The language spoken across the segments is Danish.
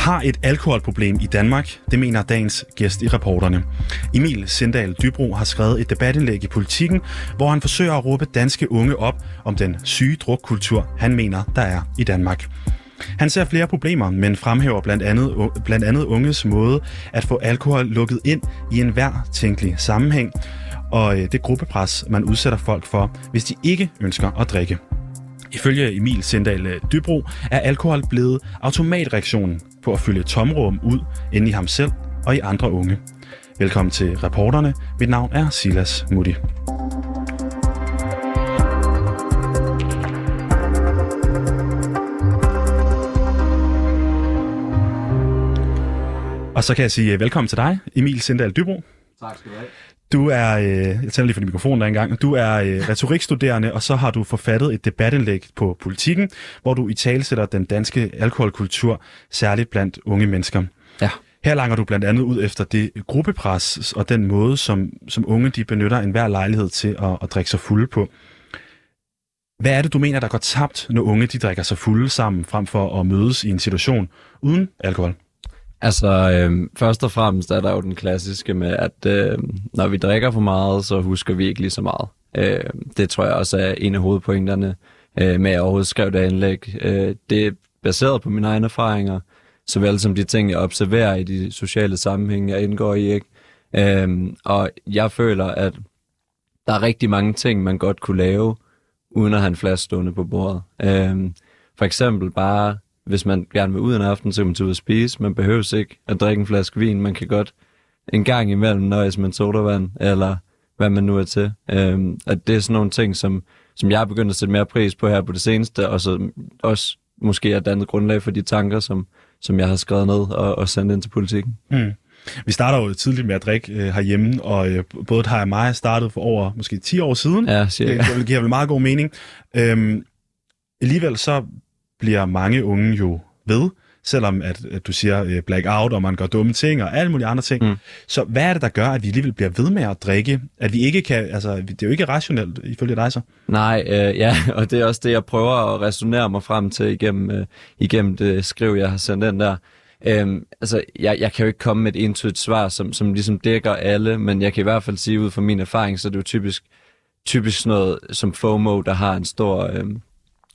Har et alkoholproblem i Danmark, det mener dagens gæst i reporterne. Emil Sindal Dybro har skrevet et debatindlæg i Politiken, hvor han forsøger at råbe danske unge op om den syge drukkultur, han mener, der er i Danmark. Han ser flere problemer, men fremhæver blandt andet, blandt andet unges måde at få alkohol lukket ind i enhver tænkelig sammenhæng, og øh, det gruppepres, man udsætter folk for, hvis de ikke ønsker at drikke. Ifølge Emil Sindal øh, Dybro er alkohol blevet automatreaktionen på at fylde tomrum ud inde i ham selv og i andre unge. Velkommen til reporterne. Mit navn er Silas Mutti. Og så kan jeg sige øh, velkommen til dig, Emil Sindal Dybro. Tak skal du have. Du er, øh, jeg tænder lige for din mikrofon der engang, du er øh, retorikstuderende, og så har du forfattet et debatindlæg på Politikken, hvor du i tale sætter den danske alkoholkultur, særligt blandt unge mennesker. Ja. Her langer du blandt andet ud efter det gruppepres og den måde, som, som unge de benytter enhver lejlighed til at, at drikke sig fulde på. Hvad er det, du mener, der går tabt, når unge de drikker sig fulde sammen, frem for at mødes i en situation uden alkohol? Altså, øh, først og fremmest er der jo den klassiske med, at øh, når vi drikker for meget, så husker vi ikke lige så meget. Øh, det tror jeg også er en af hovedpointerne øh, med at overhovedet skrive det anlæg. Øh, det er baseret på mine egne erfaringer, såvel som de ting, jeg observerer i de sociale sammenhænge, jeg indgår i. Ikke? Øh, og jeg føler, at der er rigtig mange ting, man godt kunne lave, uden at have en flaske stående på bordet. Øh, for eksempel bare hvis man gerne vil ud en aften, så kan man tage ud og spise. Man behøver ikke at drikke en flaske vin. Man kan godt en gang imellem nøjes med en sodavand, eller hvad man nu er til. Øhm, at det er sådan nogle ting, som, som jeg er begyndt at sætte mere pris på her på det seneste, og så også måske er dannet grundlag for de tanker, som, som jeg har skrevet ned og, og sendt ind til politikken. Mm. Vi starter jo tidligt med at drikke øh, herhjemme, og øh, både har og mig startet for over måske 10 år siden. Ja, cirka. Det, det giver vel meget god mening. Øhm, alligevel så bliver mange unge jo ved, selvom at, at du siger uh, blackout, og man gør dumme ting, og alle mulige andre ting. Mm. Så hvad er det, der gør, at vi alligevel bliver ved med at drikke? At vi ikke kan, altså, det er jo ikke rationelt, ifølge dig så. Nej, øh, ja, og det er også det, jeg prøver at resonere mig frem til igennem, øh, igennem det skriv, jeg har sendt den der. Øhm, altså, jeg, jeg kan jo ikke komme med et intuitivt svar, som, som ligesom dækker alle, men jeg kan i hvert fald sige ud fra min erfaring, så det er jo typisk, typisk noget som FOMO, der har en stor, øhm,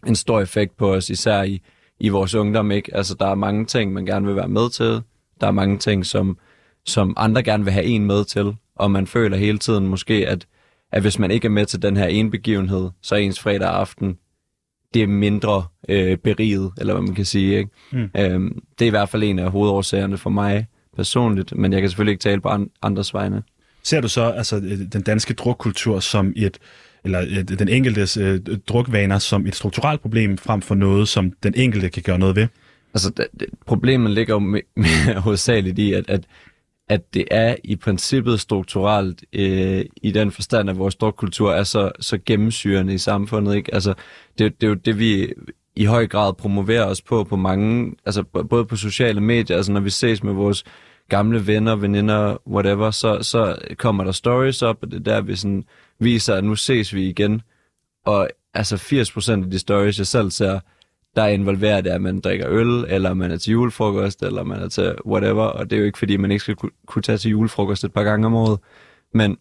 en stor effekt på os, især i, i vores ungdom. Ikke? Altså, der er mange ting, man gerne vil være med til. Der er mange ting, som, som andre gerne vil have en med til. Og man føler hele tiden måske, at, at hvis man ikke er med til den her ene begivenhed, så er ens fredag aften det er mindre øh, beriget, eller hvad man kan sige. Ikke? Mm. Øhm, det er i hvert fald en af hovedårsagerne for mig personligt, men jeg kan selvfølgelig ikke tale på andres vegne. Ser du så altså, øh, den danske drukkultur som et eller øh, den enkeltes øh, drukvaner som et strukturelt problem, frem for noget, som den enkelte kan gøre noget ved? Altså, det, det, problemet ligger jo med, med, hovedsageligt i, at, at, at det er i princippet strukturelt øh, i den forstand, at vores drukkultur er så, så gennemsyrende i samfundet. Ikke? Altså, det, det er jo det, vi i høj grad promoverer os på, på mange, altså både på sociale medier, altså når vi ses med vores gamle venner, veninder, whatever, så, så kommer der stories op, og det er der, vi sådan viser, at nu ses vi igen. Og altså 80% af de stories, jeg selv ser, der er involveret, at man drikker øl, eller man er til julefrokost, eller man er til whatever. Og det er jo ikke, fordi man ikke skal kunne tage til julefrokost et par gange om året. Men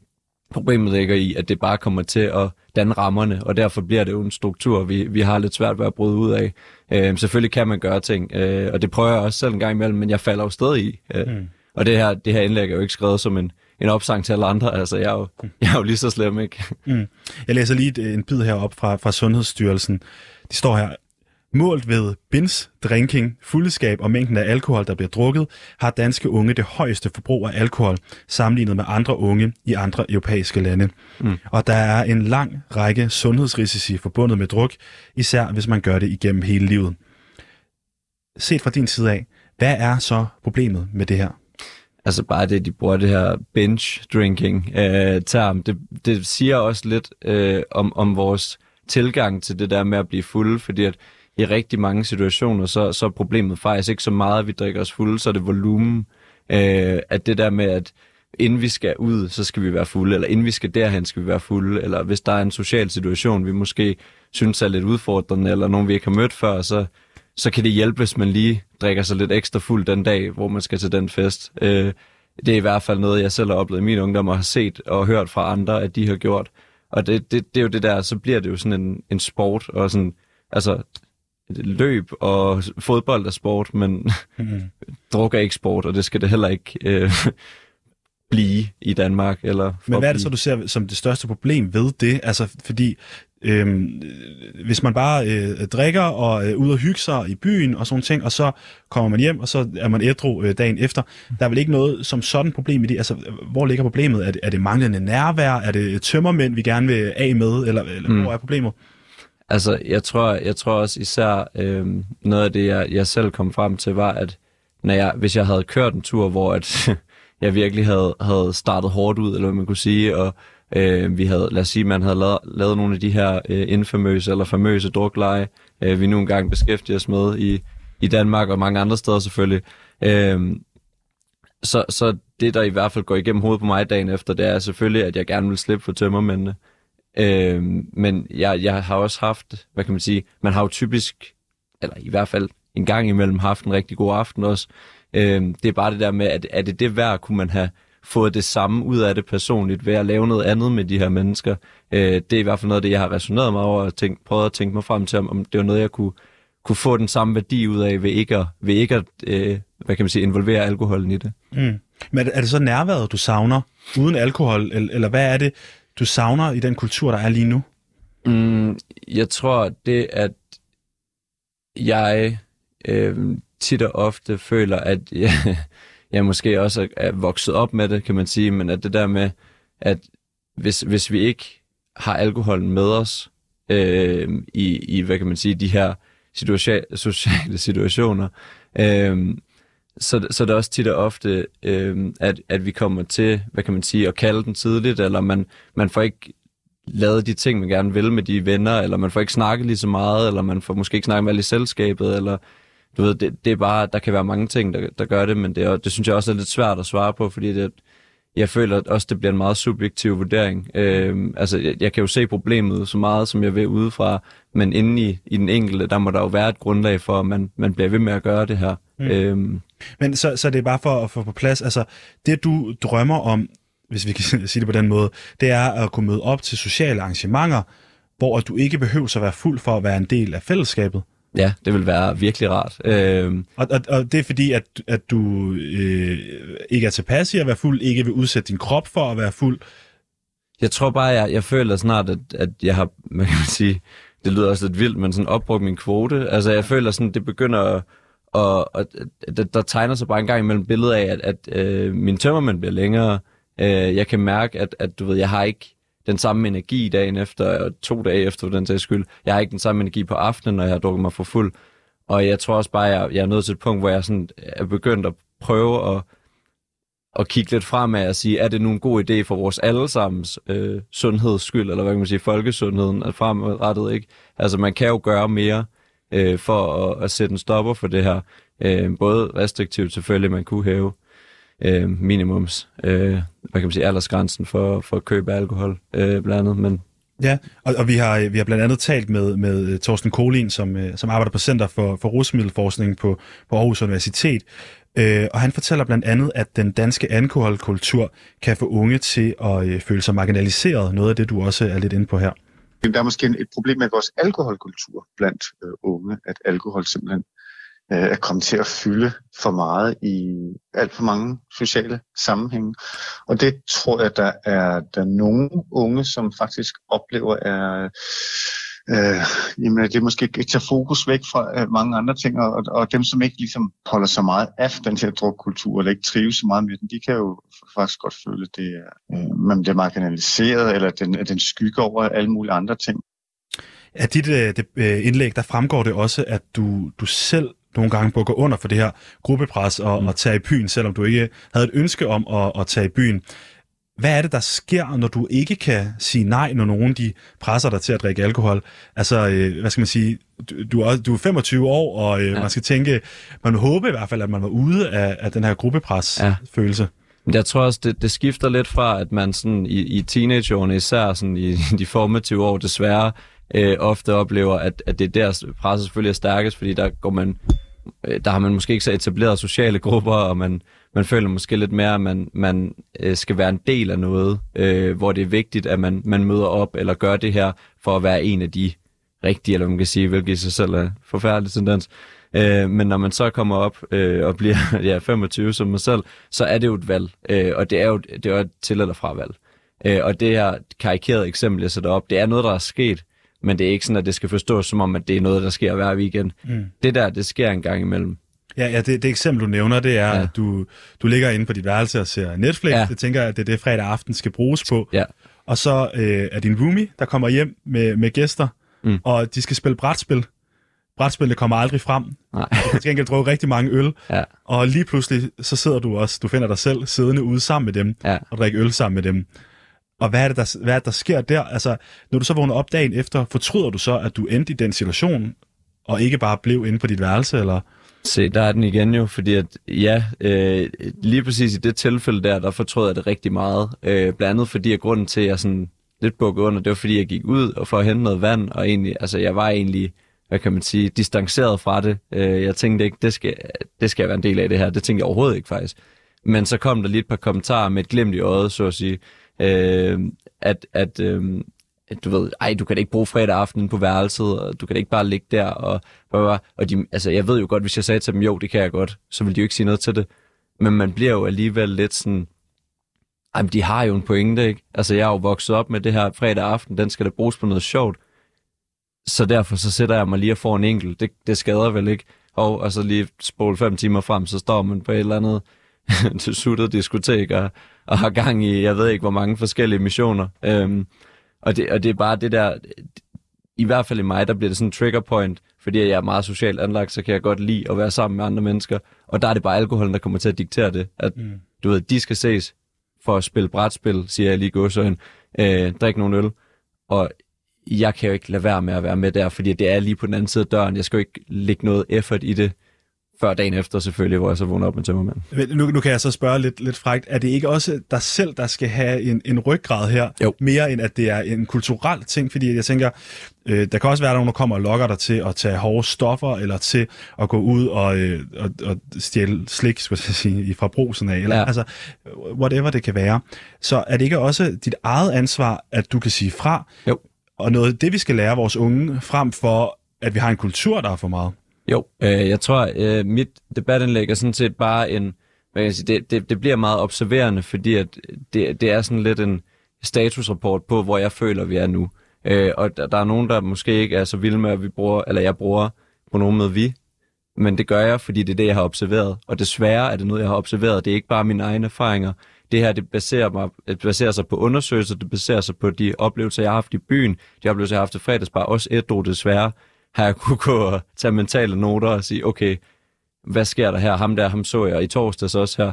problemet ligger i, at det bare kommer til at danne rammerne, og derfor bliver det jo en struktur, vi, vi har lidt svært ved at bryde ud af. Øh, selvfølgelig kan man gøre ting, øh, og det prøver jeg også selv en gang imellem, men jeg falder jo stadig i. Øh, mm. Og det her, det her indlæg er jo ikke skrevet som en, en opsang til alle andre. Altså, jeg er jo, jeg er jo lige så slem, ikke? Mm. Jeg læser lige en bid herop fra, fra Sundhedsstyrelsen. De står her. Målt ved bins, drinking, fuldskab og mængden af alkohol, der bliver drukket, har danske unge det højeste forbrug af alkohol sammenlignet med andre unge i andre europæiske lande. Mm. Og der er en lang række sundhedsrisici forbundet med druk, især hvis man gør det igennem hele livet. Set fra din side af, hvad er så problemet med det her? Altså bare det, de bruger det her binge drinking øh, term, det, det siger også lidt øh, om, om vores tilgang til det der med at blive fuld, fordi at i rigtig mange situationer, så, så er problemet faktisk ikke så meget, at vi drikker os fulde, så er det volumen. Øh, at det der med, at inden vi skal ud, så skal vi være fulde, eller inden vi skal derhen, skal vi være fulde, eller hvis der er en social situation, vi måske synes er lidt udfordrende, eller nogen vi ikke har mødt før, så så kan det hjælpe, hvis man lige drikker sig lidt ekstra fuld den dag, hvor man skal til den fest. Øh, det er i hvert fald noget, jeg selv har oplevet i min ungdom og har set og hørt fra andre, at de har gjort. Og det, det, det er jo det der, så bliver det jo sådan en, en sport, og sådan, altså løb og fodbold er sport, men mm. druk er ikke sport, og det skal det heller ikke øh, blive i Danmark. Eller men hvad er det så, du ser som det største problem ved det? Altså, fordi Øhm, hvis man bare øh, drikker og øh, ud og hygge sig i byen og sådan ting, og så kommer man hjem, og så er man ædru øh, dagen efter. Der er vel ikke noget som sådan problem i det? Altså, hvor ligger problemet? Er det, er det manglende nærvær? Er det tømmermænd, vi gerne vil af med? Eller, eller mm. hvor er problemet? Altså, jeg tror, jeg tror også især, øh, noget af det, jeg, jeg selv kom frem til, var, at når jeg, hvis jeg havde kørt en tur, hvor at, jeg virkelig havde, havde startet hårdt ud, eller hvad man kunne sige, og Øh, vi havde, lad os sige, man havde lavet, lavet nogle af de her øh, infamøse eller famøse drukleje, øh, vi nu engang beskæftiger os med i, i Danmark og mange andre steder selvfølgelig. Øh, så, så det, der i hvert fald går igennem hovedet på mig dagen efter, det er selvfølgelig, at jeg gerne vil slippe for tømmermændene. Øh, men jeg, jeg har også haft, hvad kan man sige, man har jo typisk, eller i hvert fald en gang imellem haft en rigtig god aften også. Øh, det er bare det der med, at er det det værd, kunne man have fået det samme ud af det personligt ved at lave noget andet med de her mennesker. Øh, det er i hvert fald noget af det, jeg har resoneret mig over og tænkt, prøvet at tænke mig frem til, om det var noget, jeg kunne, kunne få den samme værdi ud af ved ikke at, ved ikke at øh, hvad kan man sige, involvere alkoholen i det. Mm. Men er det så nærværet, du savner uden alkohol, eller, eller hvad er det, du savner i den kultur, der er lige nu? Mm, jeg tror, det at jeg øh, tit og ofte føler, at jeg, jeg måske også er, er vokset op med det, kan man sige, men at det der med, at hvis, hvis vi ikke har alkoholen med os øh, i, i, hvad kan man sige, de her situa- sociale situationer, øh, så, så det er også tit og ofte, øh, at, at vi kommer til, hvad kan man sige, at kalde den tidligt, eller man, man får ikke lavet de ting, man gerne vil med de venner, eller man får ikke snakket lige så meget, eller man får måske ikke snakket med alle i selskabet, eller du ved, det, det er bare, der kan være mange ting, der, der gør det, men det, er, det synes jeg også er lidt svært at svare på, fordi det, jeg føler også, det bliver en meget subjektiv vurdering. Øh, altså, jeg, jeg kan jo se problemet så meget, som jeg vil udefra, men inde i, i den enkelte, der må der jo være et grundlag for, at man, man bliver ved med at gøre det her. Mm. Øhm. Men så, så det er bare for at få på plads, altså det du drømmer om, hvis vi kan sige det på den måde, det er at kunne møde op til sociale arrangementer, hvor du ikke behøver at være fuld for at være en del af fællesskabet. Ja, det vil være virkelig rart. Øh... Og, og, og det er fordi, at, at du øh, ikke er tilpas i at være fuld, ikke vil udsætte din krop for at være fuld? Jeg tror bare, jeg, jeg føler snart, at, at jeg har, man kan sige, det lyder også lidt vildt, men sådan opbrugt min kvote. Altså jeg føler sådan, det begynder at, og, og der, der tegner sig bare en gang imellem billede af, at, at øh, min tømmermænd bliver længere. Øh, jeg kan mærke, at, at du ved, jeg har ikke den samme energi dagen efter, og to dage efter den sags skyld. Jeg har ikke den samme energi på aftenen, når jeg har drukket mig for fuld. Og jeg tror også bare, at jeg, jeg er nået til et punkt, hvor jeg sådan er begyndt at prøve at, at kigge lidt fremad og sige, er det nu en god idé for vores allesammens øh, sundheds skyld, eller hvad kan man sige, folkesundheden er fremadrettet, ikke? Altså man kan jo gøre mere øh, for at, at sætte en stopper for det her. Øh, både restriktivt selvfølgelig, man kunne hæve øh, minimums, øh, hvad kan man sige, aldersgrænsen for, for at købe alkohol øh, blandt andet, men Ja, og, og vi, har, vi har blandt andet talt med, med øh, Torsten Kolin, som, øh, som arbejder på Center for, for Rusmiddelforskning på, på Aarhus Universitet, øh, og han fortæller blandt andet, at den danske alkoholkultur kan få unge til at øh, føle sig marginaliseret, noget af det, du også er lidt inde på her. Der er måske et problem med vores alkoholkultur blandt øh, unge, at alkohol simpelthen øh, er kommet til at fylde for meget i alt for mange sociale sammenhænge. Og det tror jeg, der er der er nogle unge, som faktisk oplever er øh, jamen, det er måske at tage fokus væk fra øh, mange andre ting, og, og dem, som ikke ligesom holder så meget af den her drukkultur, eller ikke trives så meget med den, de kan jo faktisk godt føle, at det er, øh, man bliver marginaliseret, eller den, den skygger over alle mulige andre ting. Af dit øh, det, øh, indlæg, der fremgår det også, at du, du selv nogle gange bukker under for det her gruppepres og, mm. og tage i byen, selvom du ikke havde et ønske om at, at tage i byen. Hvad er det, der sker, når du ikke kan sige nej, når nogen de presser dig til at drikke alkohol? Altså, øh, hvad skal man sige, du, er, du er 25 år, og øh, ja. man skal tænke, man vil håbe i hvert fald, at man var ude af, af den her gruppepres-følelse. Men jeg tror også, det, det skifter lidt fra, at man sådan i, i teenageårene, især sådan i de formative år, desværre øh, ofte oplever, at, at det er der presset selvfølgelig er stærkest, fordi der går man Øh, der har man måske ikke så etableret sociale grupper, og man, man føler måske lidt mere, at man, man øh, skal være en del af noget, øh, hvor det er vigtigt, at man, man møder op eller gør det her for at være en af de rigtige, eller man kan sige, hvilket i sig selv er forfærdelig tendens. Øh, men når man så kommer op øh, og bliver ja, 25 som mig selv, så er det jo et valg, øh, og det er jo det er et til- eller fravalg. Øh, og det her karikerede eksempel, jeg sætter op, det er noget, der er sket, men det er ikke sådan, at det skal forstås som om, at det er noget, der sker hver weekend. Mm. Det der, det sker en gang imellem. Ja, ja det, det eksempel, du nævner, det er, ja. at du, du ligger inde på dit værelse og ser Netflix. Ja. Det tænker jeg, at det er det, fredag aften skal bruges på. Ja. Og så øh, er din roomie, der kommer hjem med, med gæster, mm. og de skal spille brætspil. Brætspillet kommer aldrig frem. Nej. Du kan til gengæld drukke rigtig mange øl. Ja. Og lige pludselig, så sidder du også, du finder dig selv siddende ude sammen med dem, Ja. og drikker øl sammen med dem. Og hvad er, det, der, hvad er det, der sker der? Altså, når du så vågner op dagen efter, fortryder du så, at du endte i den situation, og ikke bare blev inde på dit værelse, eller... Se, der er den igen jo, fordi at, ja, øh, lige præcis i det tilfælde der, der fortrød jeg det rigtig meget. Øh, blandt andet fordi, at grunden til, at jeg sådan lidt bukkede under, det var fordi, jeg gik ud og for at hente noget vand, og egentlig, altså jeg var egentlig, hvad kan man sige, distanceret fra det. Øh, jeg tænkte ikke, det skal, det skal jeg være en del af det her. Det tænkte jeg overhovedet ikke faktisk. Men så kom der lige et par kommentarer med et glimt i øjet, så at sige, øh, at, at øh, du ved, ej, du kan da ikke bruge fredag aften på værelset, og du kan da ikke bare ligge der, og, og, og de, altså, jeg ved jo godt, hvis jeg sagde til dem, jo, det kan jeg godt, så vil de jo ikke sige noget til det. Men man bliver jo alligevel lidt sådan, ej, men de har jo en pointe, ikke? Altså, jeg er jo vokset op med det her fredag aften, den skal da bruges på noget sjovt. Så derfor så sætter jeg mig lige og får en enkelt. Det, det skader vel ikke. Og, og så lige spole fem timer frem, så står man på et eller andet til suttet diskotek og, og har gang i, jeg ved ikke, hvor mange forskellige missioner. Øhm, og, det, og det er bare det der, i hvert fald i mig, der bliver det sådan en trigger point, fordi jeg er meget socialt anlagt, så kan jeg godt lide at være sammen med andre mennesker. Og der er det bare alkoholen, der kommer til at diktere det. At, mm. du ved, de skal ses for at spille brætspil, siger jeg lige gåsøjen, øh, drik nogle øl. Og jeg kan jo ikke lade være med at være med der, fordi det er lige på den anden side af døren. Jeg skal jo ikke lægge noget effort i det, før dagen efter selvfølgelig, hvor jeg så vågner op med tømmermand. Men Nu, nu kan jeg så spørge lidt, lidt frægt, er det ikke også dig selv, der skal have en, en ryggrad her, Jo. mere end at det er en kulturel ting? Fordi jeg tænker, øh, der kan også være nogen, der kommer og lokker dig til at tage hårde stoffer, eller til at gå ud og, øh, og, og stjæle slik, skulle jeg sige, fra brusen af, eller Ja. altså, whatever det kan være. Så er det ikke også dit eget ansvar, at du kan sige fra? Jo. Og noget af det, vi skal lære vores unge, frem for, at vi har en kultur, der er for meget. Jo, øh, jeg tror, øh, mit debatindlæg er sådan set bare en, hvad kan jeg sige, det, det, det bliver meget observerende, fordi at det, det er sådan lidt en statusrapport på, hvor jeg føler, vi er nu. Øh, og der, der er nogen, der måske ikke er så vilde med, at vi bruger, eller jeg bruger pronomen med vi, men det gør jeg, fordi det er det, jeg har observeret. Og desværre er det noget, jeg har observeret. Det er ikke bare mine egne erfaringer. Det her, det baserer, mig, det baserer sig på undersøgelser, det baserer sig på de oplevelser, jeg har haft i byen, de oplevelser, jeg har haft i fredagsbar, også et desværre, har jeg kunne gå og tage mentale noter og sige, okay, hvad sker der her? Ham der, ham så jeg i torsdags også her.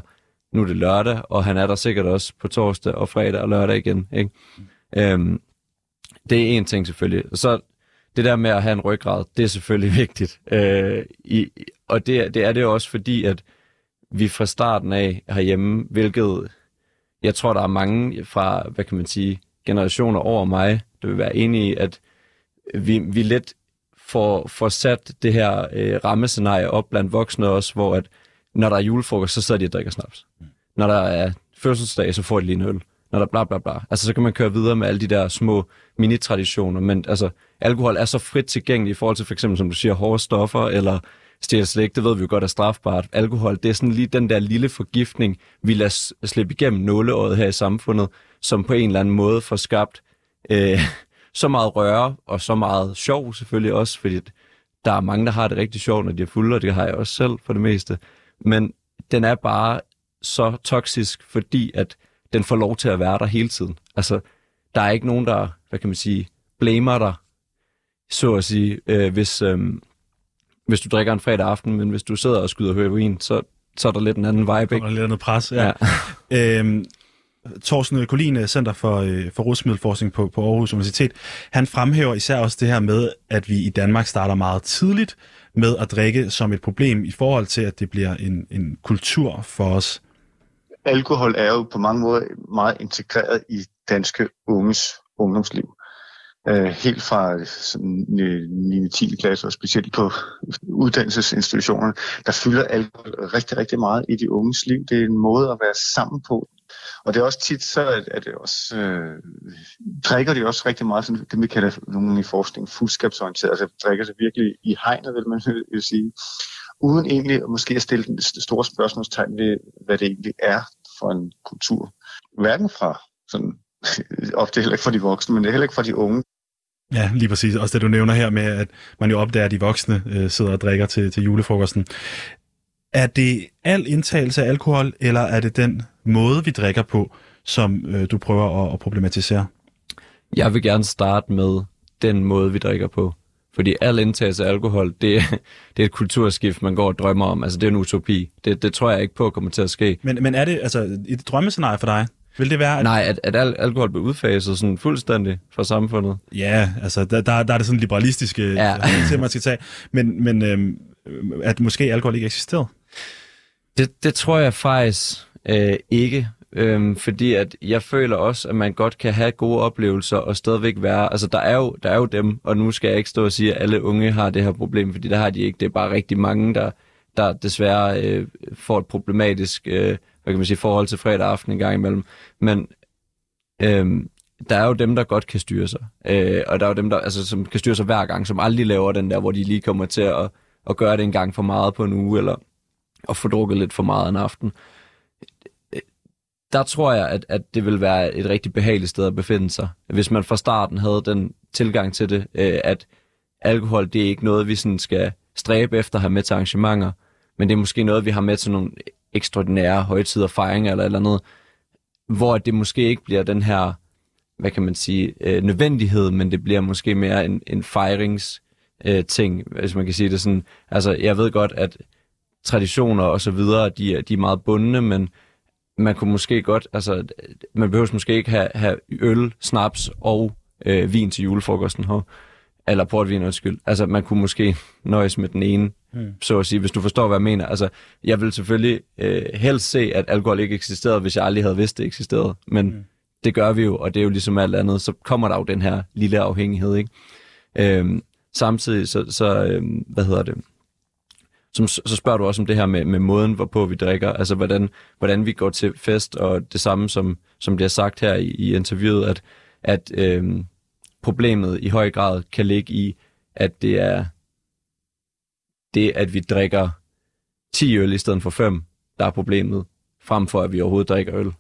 Nu er det lørdag, og han er der sikkert også på torsdag og fredag og lørdag igen. Ikke? Øhm, det er en ting selvfølgelig. Og så det der med at have en ryggrad, det er selvfølgelig vigtigt. Øh, i, og det, det er det også fordi, at vi fra starten af herhjemme, hvilket jeg tror, der er mange fra, hvad kan man sige, generationer over mig, der vil være enige i, at vi, vi lidt får, får sat det her øh, rammescenarie op blandt voksne også, hvor at når der er julefrokost, så sidder de og drikker snaps. Når der er fødselsdag, så får de lige en øl. Når der er bla bla bla. Altså, så kan man køre videre med alle de der små mini-traditioner, men altså, alkohol er så frit tilgængelig i forhold til for eksempel, som du siger, hårde stoffer, eller stjæl slik, det ved vi jo godt er strafbart. Alkohol, det er sådan lige den der lille forgiftning, vi lader slippe igennem nåleåret her i samfundet, som på en eller anden måde får skabt øh, så meget røre, og så meget sjov selvfølgelig også, fordi der er mange, der har det rigtig sjovt, når de er fulde, og det har jeg også selv for det meste. Men den er bare så toksisk, fordi at den får lov til at være der hele tiden. Altså, der er ikke nogen, der, hvad kan man sige, blamer dig, så at sige, øh, hvis, øh, hvis du drikker en fredag aften, men hvis du sidder og skyder heroin, så, så er der lidt en anden vibe, Der ikke? er lidt noget pres. Ja. ja. Øhm, Thorsten Kolin, øh, Center for, øh, for Rusmiddelforskning på, på Aarhus Universitet, han fremhæver især også det her med, at vi i Danmark starter meget tidligt med at drikke som et problem i forhold til, at det bliver en, en kultur for os. alkohol er jo på mange måder meget integreret i danske unges ungdomsliv. Øh, helt fra øh, sådan, 9. 10. klasse og specielt på uddannelsesinstitutionerne, der fylder alkohol rigtig, rigtig meget i de unges liv. Det er en måde at være sammen på. Og det er også tit så, at, at det også, øh, drikker de også rigtig meget, sådan, det vi kalder nogen i forskning, fuldskabsorienteret, altså drikker sig virkelig i hegnet, vil man vil sige, uden egentlig måske at stille den store spørgsmålstegn ved, hvad det egentlig er for en kultur. Hverken fra sådan, ofte heller ikke fra de voksne, men heller ikke fra de unge. Ja, lige præcis. Også det, du nævner her med, at man jo opdager, at de voksne øh, sidder og drikker til, til julefrokosten. Er det al indtagelse af alkohol, eller er det den måde, vi drikker på, som øh, du prøver at, at problematisere? Jeg vil gerne starte med den måde, vi drikker på. Fordi al indtagelse af alkohol, det, det er et kulturskift, man går og drømmer om. Altså, det er en utopi. Det, det tror jeg ikke på kommer til at ske. Men, men er det altså et drømmescenarie for dig? Vil det være... At... Nej, at, at al- alkohol bliver udfaset sådan fuldstændig fra samfundet. Ja, altså der, der, der er det sådan liberalistiske ja. til, man skal tage. Men, men øhm, at måske alkohol ikke eksisterer? Det, det tror jeg faktisk øh, ikke. øh, fordi at jeg føler også, at man godt kan have gode oplevelser og stadigvæk være... Altså, der er, jo, der er jo dem, og nu skal jeg ikke stå og sige, at alle unge har det her problem, fordi der har de ikke. Det er bare rigtig mange, der, der desværre øh, får et problematisk øh, hvad kan man sige, forhold til fredag aften en gang imellem. Men øh, der er jo dem, der godt kan styre sig. Øh, og der er jo dem, der altså, som kan styre sig hver gang, som aldrig laver den der, hvor de lige kommer til at, at gøre det en gang for meget på en uge, eller og få drukket lidt for meget en aften der tror jeg, at, at det vil være et rigtig behageligt sted at befinde sig. Hvis man fra starten havde den tilgang til det, øh, at alkohol, det er ikke noget, vi sådan skal stræbe efter at have med til arrangementer, men det er måske noget, vi har med til nogle ekstraordinære højtider, fejringer eller eller andet, hvor det måske ikke bliver den her, hvad kan man sige, øh, nødvendighed, men det bliver måske mere en, en fejrings øh, ting, hvis man kan sige det sådan. Altså, jeg ved godt, at traditioner og så videre, de er, de er meget bundne, men man kunne måske godt, altså, man behøver måske ikke have, have øl, snaps og øh, vin til julefrokosten her. Eller portvin, undskyld. Altså, man kunne måske nøjes med den ene, mm. så at sige, hvis du forstår, hvad jeg mener. Altså, jeg vil selvfølgelig øh, helst se, at alkohol ikke eksisterede, hvis jeg aldrig havde vidst, det eksisterede. Men mm. det gør vi jo, og det er jo ligesom alt andet. Så kommer der jo den her lille afhængighed, ikke? Øhm, samtidig, så, så øh, hvad hedder det? Som, så spørger du også om det her med, med måden, hvorpå vi drikker, altså hvordan, hvordan vi går til fest, og det samme, som, som bliver sagt her i, i interviewet, at, at øhm, problemet i høj grad kan ligge i, at det er det, at vi drikker 10 øl i stedet for 5, der er problemet, frem for at vi overhovedet drikker øl.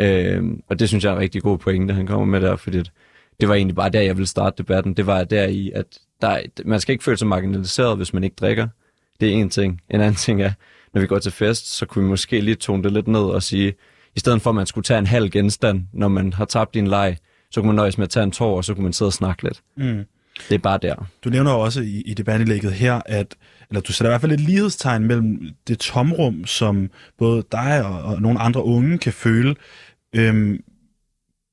Øhm, og det synes jeg er en rigtig god pointe, han kommer med der, fordi det var egentlig bare der, jeg ville starte debatten. Det var der i, at der, man skal ikke føle sig marginaliseret, hvis man ikke drikker. Det er en ting. En anden ting er, når vi går til fest, så kunne vi måske lige tone det lidt ned og sige, i stedet for at man skulle tage en halv genstand, når man har tabt din leg, så kunne man nøjes med at tage en tår, og så kunne man sidde og snakke lidt. Mm. Det er bare der. Du nævner jo også i, i debatindlægget her, at eller du sætter i hvert fald et lighedstegn mellem det tomrum, som både dig og, og nogle andre unge kan føle. Øhm,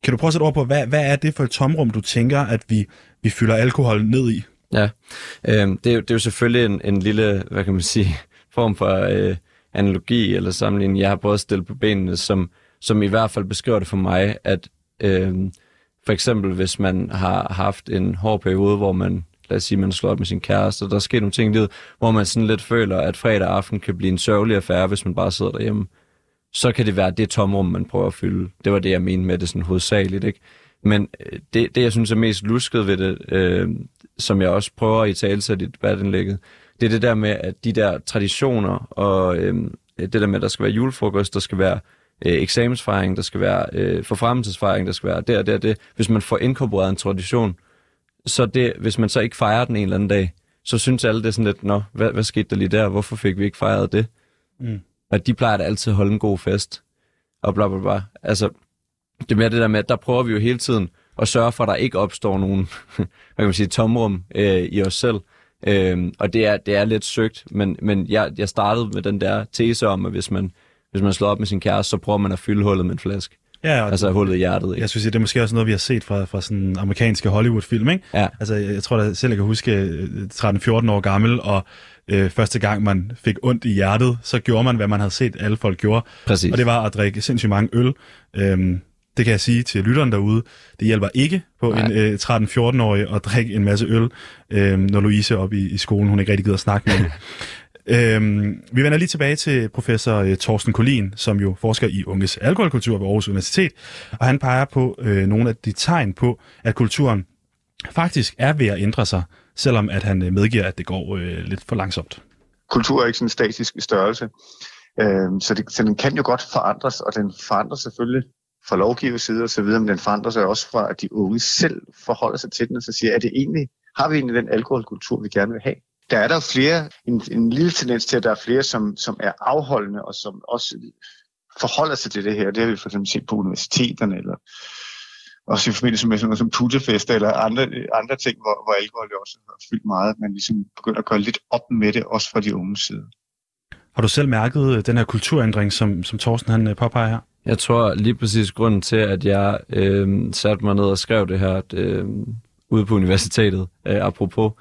kan du prøve at sætte ord på, hvad, hvad er det for et tomrum, du tænker, at vi, vi fylder alkohol ned i? Ja, øh, det, er, det er jo selvfølgelig en, en lille, hvad kan man sige, form for øh, analogi eller sammenligning, jeg har prøvet at stille på benene, som, som i hvert fald beskriver det for mig, at øh, for eksempel hvis man har haft en hård periode, hvor man, lad os sige, man slår op med sin kæreste, og der sker nogle ting i livet, hvor man sådan lidt føler, at fredag aften kan blive en sørgelig affære, hvis man bare sidder derhjemme, så kan det være det tomrum, man prøver at fylde. Det var det, jeg mente med det sådan hovedsageligt, ikke? Men øh, det, det, jeg synes er mest lusket ved det, øh, som jeg også prøver at i tale i debatindlægget, det er det der med, at de der traditioner og øh, det der med, at der skal være julefrokost, der skal være øh, eksamensfejring, der skal være øh, forfremmelsesfejring, der skal være der, der, det. Hvis man får inkorporeret en tradition, så det, hvis man så ikke fejrer den en eller anden dag, så synes alle det sådan lidt, nå, hvad, hvad skete der lige der? Hvorfor fik vi ikke fejret det? Mm. Og de plejer da altid at holde en god fest. Og bla bla bla. Altså, det er mere det der med, at der prøver vi jo hele tiden at sørge for, at der ikke opstår nogen hvad kan man sige, tomrum øh, i os selv. Øh, og det er, det er lidt søgt, men, men jeg, jeg startede med den der tese om, at hvis man, hvis man slår op med sin kæreste, så prøver man at fylde hullet med en flaske. Ja, og altså hullet i hjertet. Ikke? Jeg synes, det er måske også noget, vi har set fra, fra sådan amerikanske Hollywood-film, ikke? Ja. Altså, jeg, jeg tror da selv, jeg kan huske 13-14 år gammel, og øh, første gang man fik ondt i hjertet, så gjorde man, hvad man havde set alle folk gjorde. Præcis. Og det var at drikke sindssygt mange øl. Øhm, det kan jeg sige til lytteren derude. Det hjælper ikke på Nej. en øh, 13-14-årig at drikke en masse øl, øh, når Louise er oppe i, i skolen, hun ikke rigtig gider at snakke med øhm, Vi vender lige tilbage til professor øh, Torsten Kolin, som jo forsker i unges alkoholkultur ved Aarhus Universitet, og han peger på øh, nogle af de tegn på, at kulturen faktisk er ved at ændre sig, selvom at han øh, medgiver, at det går øh, lidt for langsomt. Kultur er ikke sådan en statisk størrelse, øh, så, det, så den kan jo godt forandres, og den forandrer selvfølgelig fra lovgivers side og så videre, men den forandrer sig også fra, at de unge selv forholder sig til den og så siger, er det egentlig, har vi egentlig den alkoholkultur, vi gerne vil have? Der er der flere, en, en lille tendens til, at der er flere, som, som er afholdende og som også forholder sig til det her. Det har vi for eksempel set på universiteterne, eller også i forbindelse med sådan noget som puttefest eller andre, andre ting, hvor, hvor alkohol jo også har fyldt meget, man ligesom begynder at gøre lidt op med det, også fra de unge side. Har du selv mærket øh, den her kulturændring, som, som Thorsten han øh, påpeger her? Jeg tror lige præcis grunden til, at jeg øh, satte mig ned og skrev det her øh, ude på universitetet, øh, apropos,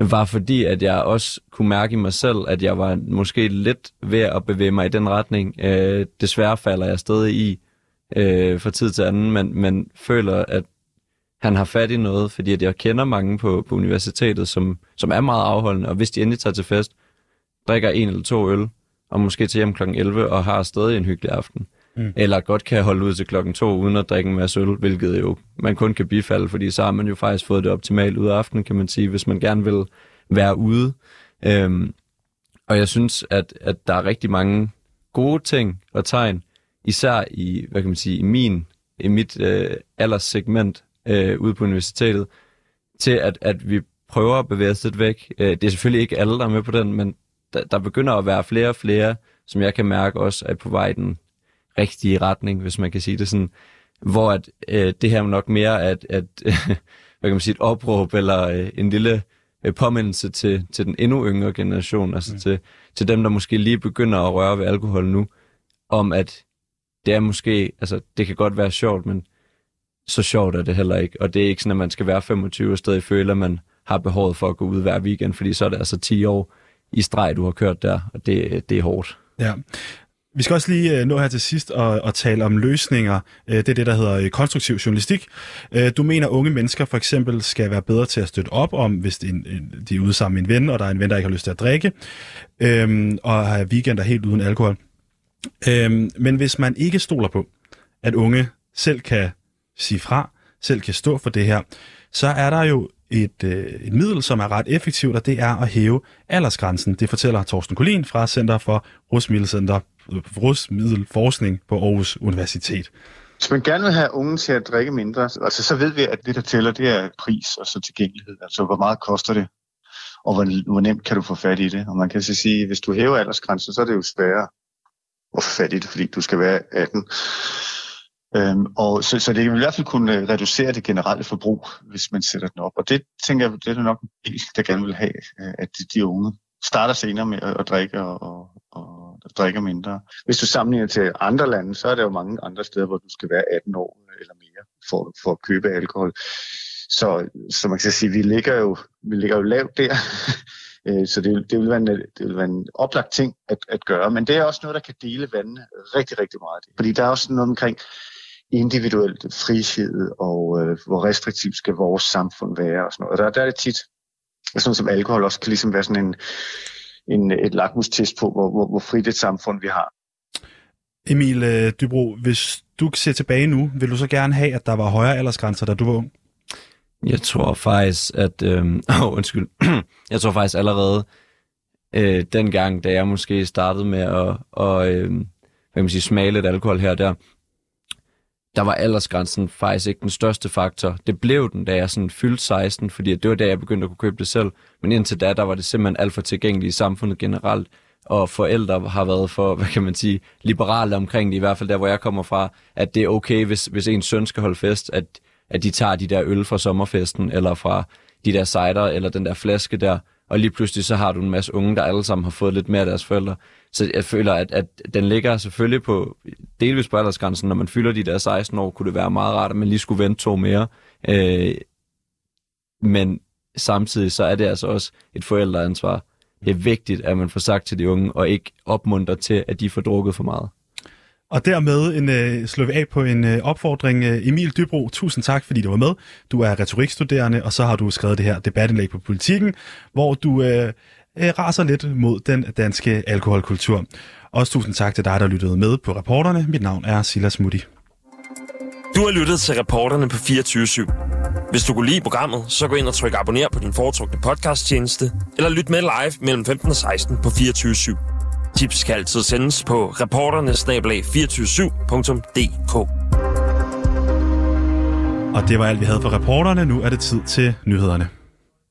var fordi, at jeg også kunne mærke i mig selv, at jeg var måske lidt ved at bevæge mig i den retning. Øh, desværre falder jeg stadig i øh, fra tid til anden, men, men føler, at han har fat i noget, fordi at jeg kender mange på, på universitetet, som, som er meget afholdende, og hvis de endelig tager til fest, drikker en eller to øl, og måske til hjem kl. 11, og har stadig en hyggelig aften. Mm. Eller godt kan holde ud til klokken 2 uden at drikke en masse øl, hvilket jo man kun kan bifalde, fordi så har man jo faktisk fået det optimalt ud af aftenen, kan man sige, hvis man gerne vil være ude. Øhm, og jeg synes, at, at der er rigtig mange gode ting og tegn, især i, hvad kan man sige, i min, i mit øh, alderssegment øh, ude på universitetet, til at, at vi prøver at bevæge os lidt væk. Øh, det er selvfølgelig ikke alle, der er med på den, men der, der begynder at være flere og flere, som jeg kan mærke også er på vej den rigtige retning, hvis man kan sige det sådan, hvor at, øh, det her nok mere er at, at hvad kan man sige, et opråb eller øh, en lille øh, påmindelse til, til den endnu yngre generation, altså mm. til, til dem, der måske lige begynder at røre ved alkohol nu, om at det er måske, altså det kan godt være sjovt, men så sjovt er det heller ikke. Og det er ikke sådan, at man skal være 25 og stadig føle, at man har behovet for at gå ud hver weekend, fordi så er det altså 10 år i streg, du har kørt der, og det, det er hårdt. Ja. Vi skal også lige øh, nå her til sidst og, og tale om løsninger. Øh, det er det, der hedder øh, konstruktiv journalistik. Du mener, at unge mennesker for eksempel skal være bedre til at støtte op om, hvis de, de er ude sammen med en ven, og der er en ven, der ikke har lyst til at drikke, øhm, og har weekender helt uden alkohol. Øhm, men hvis man ikke stoler på, at unge selv kan sige fra, selv kan stå for det her, så er der jo et, øh, et middel, som er ret effektivt, og det er at hæve aldersgrænsen. Det fortæller Torsten Kolin fra Center for Rusmiddelcenter, Rusmiddelforskning på Aarhus Universitet. Hvis man gerne vil have unge til at drikke mindre, altså, så ved vi, at det, der tæller, det er pris og så tilgængelighed. Altså, hvor meget koster det, og hvor, hvor nemt kan du få fat i det. Og man kan så sige, at hvis du hæver aldersgrænsen, så er det jo sværere at få fat i det, fordi du skal være 18. Øhm, og så, så det vil i hvert fald kunne øh, reducere det generelle forbrug, hvis man sætter den op. Og det tænker jeg, det er nok en del, der gerne vil have, øh, at de, de unge starter senere med at, at drikke og, og, og drikker mindre. Hvis du sammenligner til andre lande, så er der jo mange andre steder, hvor du skal være 18 år eller mere for, for at købe alkohol. Så, så man kan sige, vi ligger jo, vi ligger jo lavt der. Øh, så det, det, vil være en, det vil være en oplagt ting at, at gøre. Men det er også noget, der kan dele vandene rigtig, rigtig meget. Fordi der er også noget omkring individuelt frihed og øh, hvor restriktivt skal vores samfund være og sådan noget. Og der, der er det tit, sådan som alkohol også kan ligesom være sådan en, en, et lakmustest på, hvor, hvor, hvor frit et samfund vi har. Emil øh, Dybro, hvis du ser tilbage nu, vil du så gerne have, at der var højere aldersgrænser, da du var ung? Jeg tror faktisk, at... Øh, oh, undskyld. jeg tror faktisk allerede øh, dengang, da jeg måske startede med at og, øh, hvad kan man sige, smage lidt alkohol her og der, der var aldersgrænsen faktisk ikke den største faktor. Det blev den, da jeg sådan fyldte 16, fordi det var da, jeg begyndte at kunne købe det selv. Men indtil da, der var det simpelthen alt for tilgængeligt i samfundet generelt. Og forældre har været for, hvad kan man sige, liberale omkring det, i hvert fald der, hvor jeg kommer fra, at det er okay, hvis, hvis en søn skal holde fest, at, at de tager de der øl fra sommerfesten, eller fra de der cider, eller den der flaske der, og lige pludselig så har du en masse unge, der alle sammen har fået lidt mere af deres forældre. Så jeg føler, at, at den ligger selvfølgelig på delvis på aldersgrænsen. Når man fylder de der 16 år, kunne det være meget rart, at man lige skulle vente to mere. Øh, men samtidig så er det altså også et forældreansvar. Det er vigtigt, at man får sagt til de unge, og ikke opmunter til, at de får drukket for meget. Og dermed en, øh, slår vi af på en øh, opfordring. Øh, Emil Dybro, tusind tak, fordi du var med. Du er retorikstuderende, og så har du skrevet det her debatindlæg på politikken, hvor du øh, øh, raser lidt mod den danske alkoholkultur. Også tusind tak til dig, der lyttede med på reporterne. Mit navn er Silas Mutti. Du har lyttet til reporterne på 24 /7. Hvis du kunne lide programmet, så gå ind og tryk abonner på din foretrukne podcasttjeneste, eller lyt med live mellem 15 og 16 på 24 /7. Tips kan altid sendes på reporternesnablag247.dk. Og det var alt, vi havde for reporterne. Nu er det tid til nyhederne.